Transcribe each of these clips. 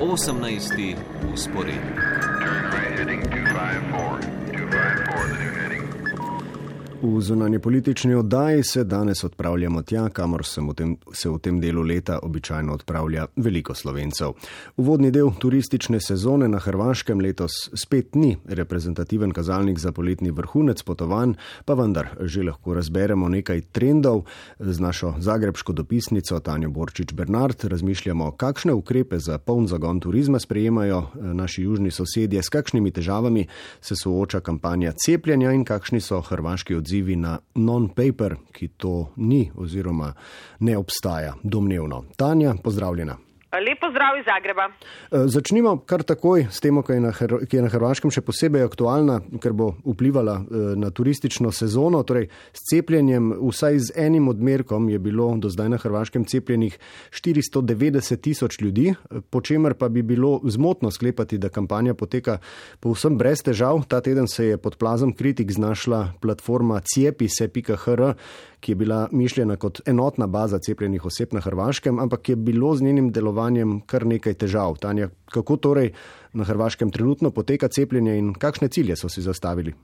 18. usporedni. V zunanje politični oddaji se danes odpravljamo tja, kamor se v, tem, se v tem delu leta običajno odpravlja veliko slovencev. Uvodni del turistične sezone na Hrvaškem letos spet ni reprezentativen kazalnik za poletni vrhunec potovanj, pa vendar že lahko razberemo nekaj trendov. Z našo zagrebško dopisnico Tanjo Borčič Bernard razmišljamo, kakšne ukrepe za poln zagon turizma sprejemajo eh, naši južni sosedje, s kakšnimi težavami se sooča kampanja cepljenja in kakšni so hrvaški odzivi odzivi na non-paper, ki to ni oziroma ne obstaja, domnevno. Tanja, pozdravljena. Lepo zdrav iz Zagreba. Eh, začnimo kar takoj s temo, ki je, na, ki je na Hrvaškem še posebej aktualna, ker bo vplivala eh, na turistično sezono. Torej, s cepljenjem, vsaj z enim odmerkom, je bilo do zdaj na Hrvaškem cepljenih 490 tisoč ljudi, po čemer pa bi bilo zmotno sklepati, da kampanja poteka povsem brez težav. Ta teden se je pod plazom kritik znašla platforma cepise.hr, ki je bila mišljena kot enotna baza cepljenih oseb na Hrvaškem, ampak je bilo z njenim delovanjem kar nekaj težav. Tanja, kako torej na Hrvaškem trenutno poteka cepljenje in kakšne cilje so si zastavili?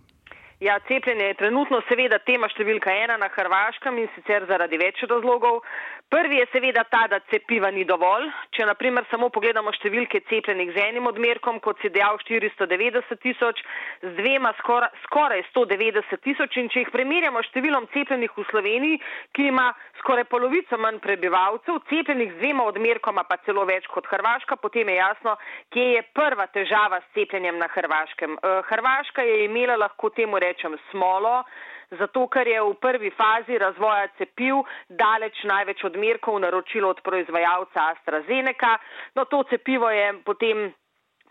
Ja, cepljenje je trenutno seveda tema številka ena na Hrvaškem in sicer zaradi več razlogov. Prvi je seveda ta, da cepiva ni dovolj. Če naprimer samo pogledamo številke cepljenih z enim odmerkom, kot si dejal 490 tisoč, z dvema skora, skoraj 190 tisoč in če jih primerjamo številom cepljenih v Sloveniji, ki ima skoraj polovico manj prebivalcev, cepljenih z dvema odmerkoma pa celo več kot Hrvaška, potem je jasno, kje je prva težava s cepljenjem na Hrvaškem. Eh, Hrvaška je imela, lahko temu rečem, smolo zato ker je v prvi fazi razvoja cepiv daleč največ odmerkov naročilo od proizvajalca AstraZeneca. No, to cepivo je potem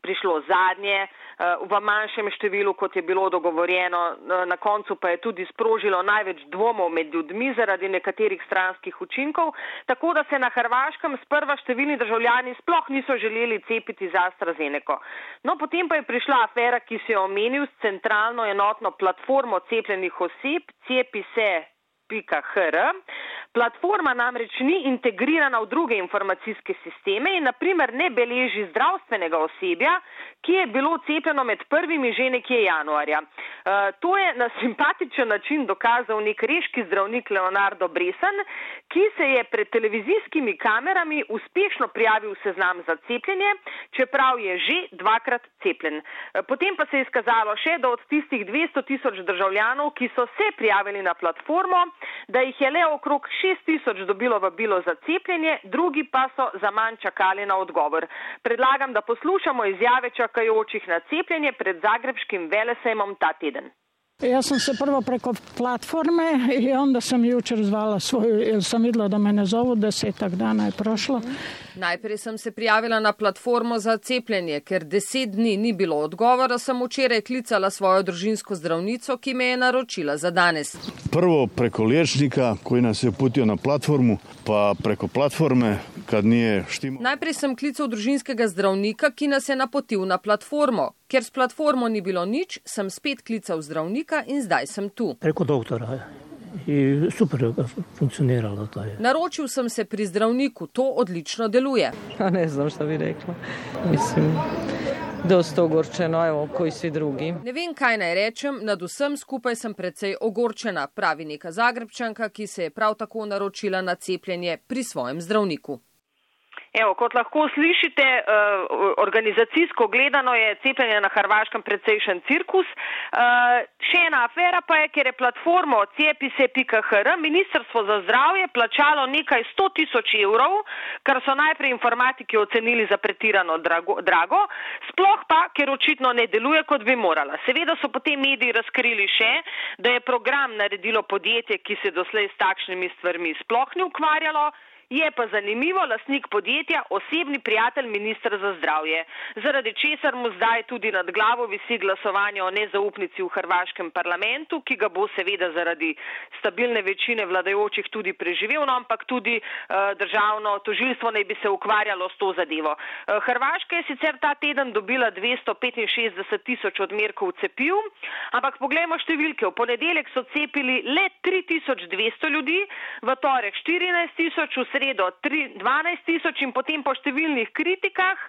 prišlo zadnje, v manjšem številu, kot je bilo dogovorjeno, eh, na koncu pa je tudi sprožilo največ dvomov med ljudmi zaradi nekaterih stranskih učinkov, tako da se na Hrvaškem sprva številni državljani sploh niso želeli cepiti za AstraZeneco. No, potem pa je prišla afera, ki se je omenil s centralno enotno platformo cepljenih oseb, cepi se. .hr. Platforma namreč ni integrirana v druge informacijske sisteme in naprimer ne beleži zdravstvenega osebja, ki je bilo cepljeno med prvimi že nekje januarja. Uh, to je na simpatičen način dokazal nek reški zdravnik Leonardo Bresan, ki se je pred televizijskimi kamerami uspešno prijavil seznam za cepljenje, čeprav je že dvakrat cepljen. Uh, potem pa se je izkazalo še, da od tistih 200 tisoč državljanov, ki so se prijavili na platformo, da jih je le okrog 6 tisoč dobilo vabilo za cepljenje, drugi pa so za manj čakali na odgovor. Predlagam, da poslušamo izjave čakajočih na cepljenje pred zagrebskim velesejmom ta teden. Ja sam se prvo preko platforme i onda sam jučer zvala svoju, jer sam vidjela da mene zovu, desetak dana je prošlo. Najprej sem se prijavila na platformo za cepljenje, ker deset dni ni bilo odgovora, sem včeraj klicala svojo družinsko zdravnico, ki me je naročila za danes. Prvo preko liječnika koji nas je uputio na platformu, pa preko platforme. Najprej sem klical družinskega zdravnika, ki nas je napotil na platformo. Ker s platformo ni bilo nič, sem spet klical zdravnika in zdaj sem tu. Preko doktora i super je funkcioniralo. To je. Naročil sem se pri zdravniku, to odlično deluje. Pa ne znam šta bi rekla. Mislim, dosta ogorčeno, evo, koji svi drugi. Ne vem, kaj naj rečem, nad vsem skupaj sem precej ogorčena, pravi neka zagrebčanka, ki se je prav tako naročila na cepljenje pri svojem zdravniku. Evo, kot lahko slišite, eh, organizacijsko gledano je cepljenje na Hrvaškem precejšen cirkus. Eh, še ena afera pa je, ker je platformo cepise.hr Ministrstvo za zdravje plačalo nekaj 100 tisoč evrov, kar so najprej informatiki ocenili za pretirano drago, drago, sploh pa, ker očitno ne deluje, kot bi morala. Seveda so potem mediji razkrili še, da je program naredilo podjetje, ki se doslej s takšnimi stvarmi sploh ni ukvarjalo. Je pa zanimivo, lasnik podjetja, osebni prijatelj ministra za zdravje, zaradi česar mu zdaj tudi nad glavo visi glasovanje o nezaupnici v hrvaškem parlamentu, ki ga bo seveda zaradi stabilne večine vladajočih tudi preživel, no, ampak tudi uh, državno tožilstvo naj bi se ukvarjalo s to zadevo. Uh, Hrvaška je sicer ta teden dobila 265 tisoč odmerkov cepiv, ampak poglejmo številke. V ponedeljek so cepili le 3200 ljudi, v torek 14 tisoč, v sredo 12 tisoč in potem po številnih kritikah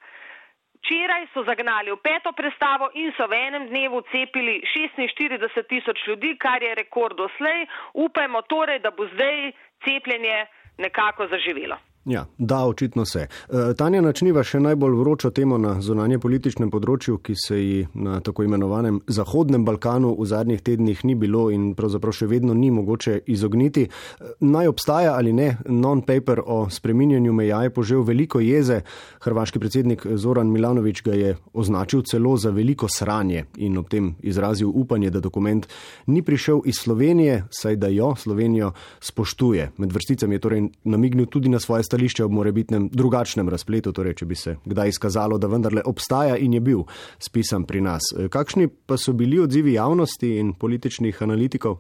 Včeraj so zagnali v peto prestavo in so v enem dnevu cepili 46 tisoč ljudi, kar je rekord doslej. Upajmo torej, da bo zdaj cepljenje nekako zaživelo. Ja, da, očitno se. E, Tanja načniva še najbolj vročo temo na zonanje političnem področju, ki se ji na tako imenovanem Zahodnem Balkanu v zadnjih tednih ni bilo in pravzaprav še vedno ni mogoče izogniti. E, naj obstaja ali ne, non-paper o spreminjanju meja je požel veliko jeze. Hrvaški predsednik Zoran Milanovič ga je označil celo za veliko sranje in ob tem izrazil upanje, da dokument ni prišel iz Slovenije, saj da jo Slovenijo spoštuje. Med vrsticami je torej namignil tudi na svoje stanje stališče ob morebitnem drugačnem razpletu, torej če bi se kdaj izkazalo, da vendarle obstaja in je bil spisan pri nas. Kakšni pa so bili odzivi javnosti in političnih analitikov?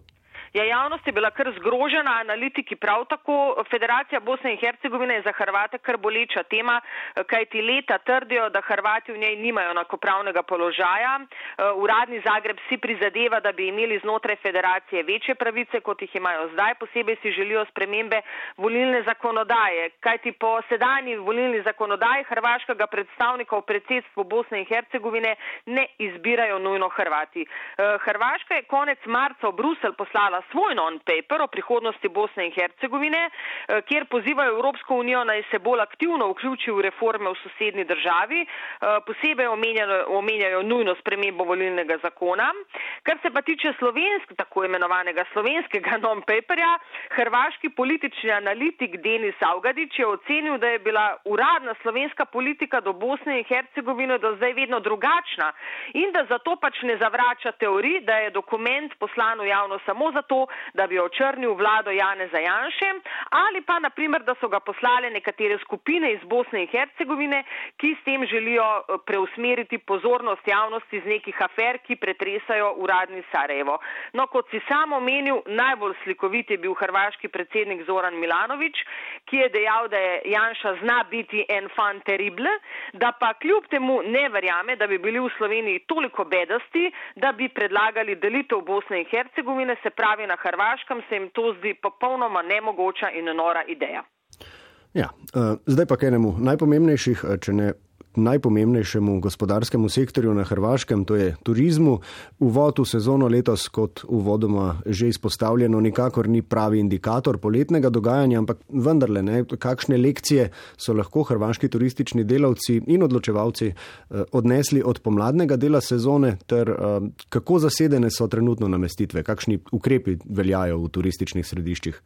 Ja, javnost je bila kar zgrožena, analitiki prav tako. Federacija Bosne in Hercegovine je za Hrvate kar boleča tema, kajti leta trdijo, da Hrvati v njej nimajo enakopravnega položaja. Uradni Zagreb si prizadeva, da bi imeli znotraj federacije večje pravice, kot jih imajo zdaj. Posebej si želijo spremembe volilne zakonodaje, kajti po sedanji volilni zakonodaji hrvaškega predstavnika v predsedstvu Bosne in Hercegovine ne izbirajo nujno Hrvati. Hrvaška je konec marca v Brusel poslala svoj non-paper o prihodnosti Bosne in Hercegovine, eh, kjer pozivajo Evropsko unijo naj se bolj aktivno vključi v reforme v sosednji državi. Eh, posebej omenjajo nujno spremembo volilnega zakona. Kar se pa tiče slovensk, tako imenovanega slovenskega non-paperja, hrvaški politični analitik Denis Augadič je ocenil, da je bila uradna slovenska politika do Bosne in Hercegovine do zdaj vedno drugačna in da zato pač ne zavrača teorij, da je dokument poslan v javno samo zato, to, da bi očrnil vlado Jane Zajanše ali pa naprimer, da so ga poslale nekatere skupine iz Bosne in Hercegovine, ki s tem želijo eh, preusmeriti pozornost javnosti z nekih afer, ki pretresajo uradni Sarajevo. No, kot si sam omenil, najbolj slikovit je bil hrvaški predsednik Zoran Milanovič, ki je dejal, da je Janša zna biti en fan terrible, da pa kljub temu ne verjame, da bi bili v Sloveniji toliko bedasti, da bi predlagali delitev Bosne in Hercegovine, se pravi na Hrvaškem, se jim to zdi popolnoma nemogoča in nora ideja. Ja, uh, zdaj pa k enemu najpomembnejših, če ne najpomembnejšemu gospodarskemu sektorju na Hrvaškem, to je turizmu. Uvod v sezono letos, kot uvodoma že izpostavljeno, nikakor ni pravi indikator poletnega dogajanja, ampak vendarle, ne, kakšne lekcije so lahko hrvaški turistični delavci in odločevalci eh, odnesli od pomladnega dela sezone, ter eh, kako zasedene so trenutno namestitve, kakšni ukrepi veljajo v turističnih središčih.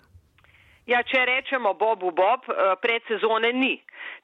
Ja, če rečemo Bobu Bob, eh, predsezone ni.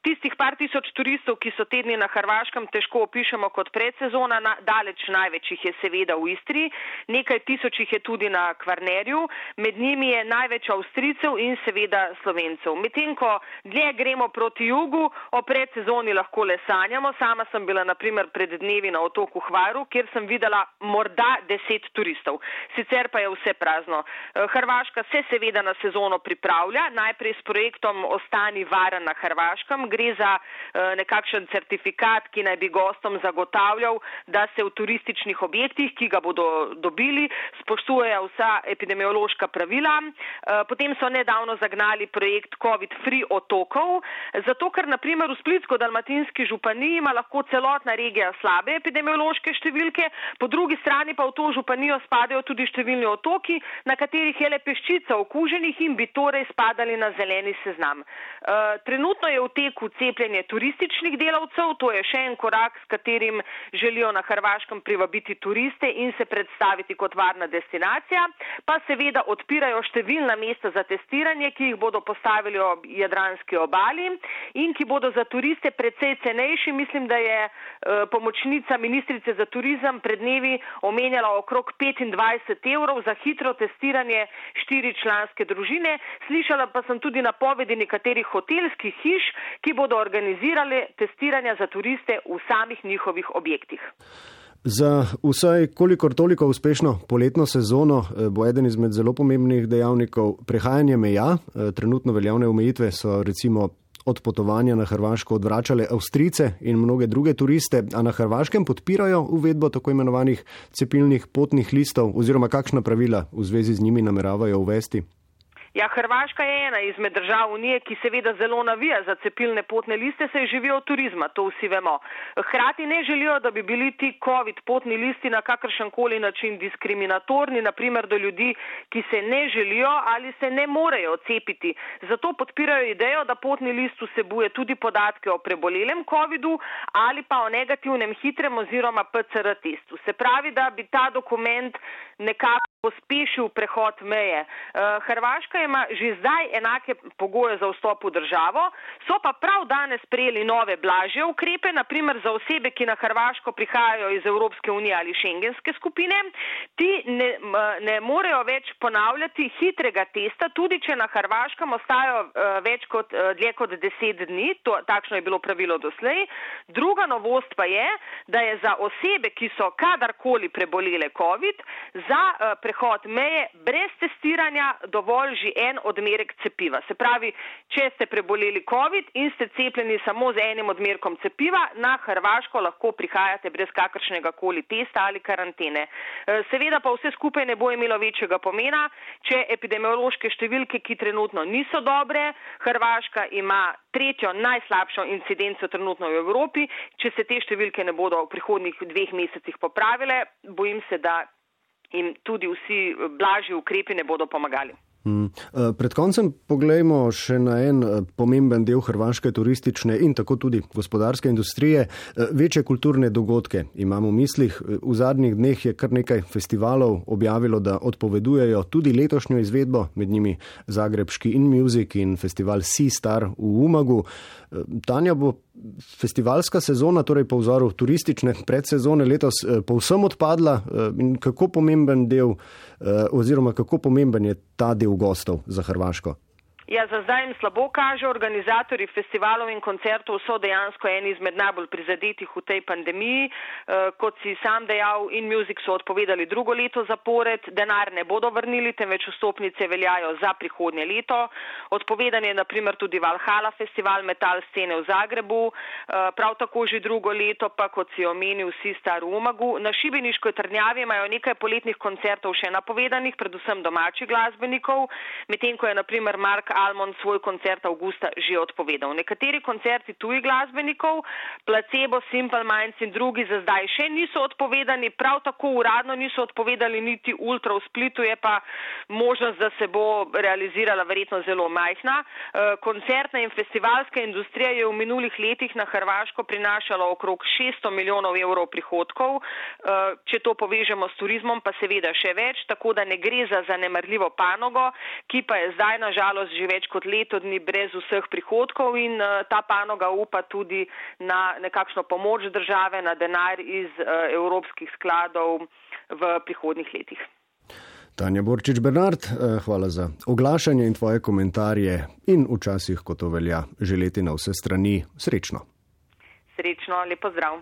Tistih par tisoč turistov, ki so tedni na Hrvaškem, težko opišemo kot predsezona, na, daleč največjih je seveda v Istri, nekaj tisočih je tudi na Kvarnerju, med njimi je največ Avstricev in seveda Slovencev. Medtem ko dlje gremo proti jugu, o predsezoni lahko le sanjamo. Sama sem bila naprimer pred dnevi na otoku Hvaru, kjer sem videla morda deset turistov. Sicer pa je vse prazno. Eh, Hrvaška se seveda na sezono pripravlja, najprej s projektom Ostani varen na Hrvaškem gre za eh, nekakšen certifikat, ki naj bi gostom zagotavljal, da se v turističnih objektih, ki ga bodo dobili, spoštujejo vsa epidemiološka pravila. Eh, potem so nedavno zagnali projekt COVID-free otokov, zato ker naprimer v Splitsko-Dalmatinski županiji ima lahko celotna regija slabe epidemiološke številke, po drugi strani pa v to županijo spadajo tudi številni otoki, na katerih je le peščica okuženih in bi torej spadali na zeleni seznam. Eh, trenutno je v teku v cepljenje turističnih delavcev, to je še en korak, s katerim želijo na Hrvaškem privabiti turiste in se predstaviti kot varna destinacija, pa seveda odpirajo številna mesta za testiranje, ki jih bodo postavili ob Jadranski obali in ki bodo za turiste precej cenejši. Mislim, da je eh, pomočnica ministrice za turizem pred dnevi omenjala okrog 25 evrov za hitro testiranje štiri članske družine. Slišala pa sem tudi napovedi nekaterih hotelskih hiš, ki bodo organizirali testiranja za turiste v samih njihovih objektih. Za vsaj kolikor toliko uspešno poletno sezono eh, bo eden izmed zelo pomembnih dejavnikov prehajanje meja. Eh, trenutno veljavne omejitve so recimo od potovanja na Hrvaško odvračale Avstrice in mnoge druge turiste, a na Hrvaškem podpirajo uvedbo tako imenovanih cepilnih potnih listov oziroma kakšna pravila v zvezi z njimi nameravajo uvesti. Ja, Hrvaška je ena izmed držav Unije, ki seveda zelo navija za cepilne potne liste, saj živijo od turizma, to vsi vemo. Hrati ne želijo, da bi bili ti COVID potni listi na kakršen koli način diskriminatorni, naprimer do ljudi, ki se ne želijo ali se ne morejo cepiti. Zato podpirajo idejo, da potni list vsebuje tudi podatke o prebolelem COVID-u ali pa o negativnem hitrem oziroma PCR testu. Se pravi, da bi ta dokument nekako pospešil prehod meje. Eh, Hrvaška ima že zdaj enake pogoje za vstop v državo, so pa prav danes sprejeli nove blažje ukrepe, naprimer za osebe, ki na Hrvaško prihajajo iz Evropske unije ali šengenske skupine. Ti ne, ne morejo več ponavljati hitrega testa, tudi če na Hrvaškem ostajajo eh, več kot eh, dlje kot deset dni, to, takšno je bilo pravilo doslej. Druga novost pa je, da je za osebe, ki so kadarkoli prebolele COVID, za prehod prehod meje brez testiranja dovolj že en odmerek cepiva. Se pravi, če ste preboleli COVID in ste cepljeni samo z enim odmerkom cepiva, na Hrvaško lahko prihajate brez kakršnega koli testa ali karantene. E, seveda pa vse skupaj ne bo imelo večjega pomena, če epidemiološke številke, ki trenutno niso dobre, Hrvaška ima tretjo najslabšo incidenco trenutno v Evropi, če se te številke ne bodo v prihodnjih dveh mesecih popravile, bojim se, da in tudi vsi blažji ukrepi ne bodo pomagali. Hmm. Pred koncem pogledajmo še na en eh, pomemben del hrvaške turistične in tako tudi gospodarske industrije. Eh, večje kulturne dogodke imamo v mislih. V zadnjih dneh je kar nekaj festivalov objavilo, da odpovedujejo tudi letošnjo izvedbo, med njimi Zagrebški in Music in festival Sea Star v Umagu. Tanja bo festivalska sezona, torej po vzoru turistične predsezone letos, eh, povsem odpadla eh, in kako pomemben del eh, oziroma kako pomemben je ta del gostov za Hrvaško? Ja, za zdaj jim slabo kaže. Organizatori festivalov in koncertov so dejansko eni izmed najbolj prizadetih v tej pandemiji. E, kot si sam dejal, in Music so odpovedali drugo leto zapored. Denar ne bodo vrnili, temveč vstopnice veljajo za prihodnje leto. Odpovedan je naprimer tudi Valhalla festival metal scene v Zagrebu. E, prav tako že drugo leto, pa kot si omenil, vsi star v Umagu. Na Šibeniško trnjavi imajo nekaj poletnih koncertov še napovedanih, predvsem domačih glasbenikov. Medtem ko je naprimer Mark Almond svoj koncert avgusta že odpovedal. Nekateri koncerti tujih glasbenikov, Placebo, Simple Minds in drugi za zdaj še niso odpovedani, prav tako uradno niso odpovedali niti Ultra v Splitu, je pa možnost, da se bo realizirala verjetno zelo majhna. Eh, koncertna in festivalska industrija je v minulih letih na Hrvaško prinašala okrog 600 milijonov evrov prihodkov, eh, če to povežemo s turizmom, pa seveda še več, tako da ne gre za zanemarljivo panogo, ki pa je zdaj nažalost že več kot leto dni brez vseh prihodkov in uh, ta panoga upa tudi na nekakšno pomoč države, na denar iz uh, evropskih skladov v prihodnih letih. Tanja Borčič Bernard, eh, hvala za oglašanje in tvoje komentarje in včasih, ko to velja, želeti na vse strani srečno. Srečno, lepo zdrav.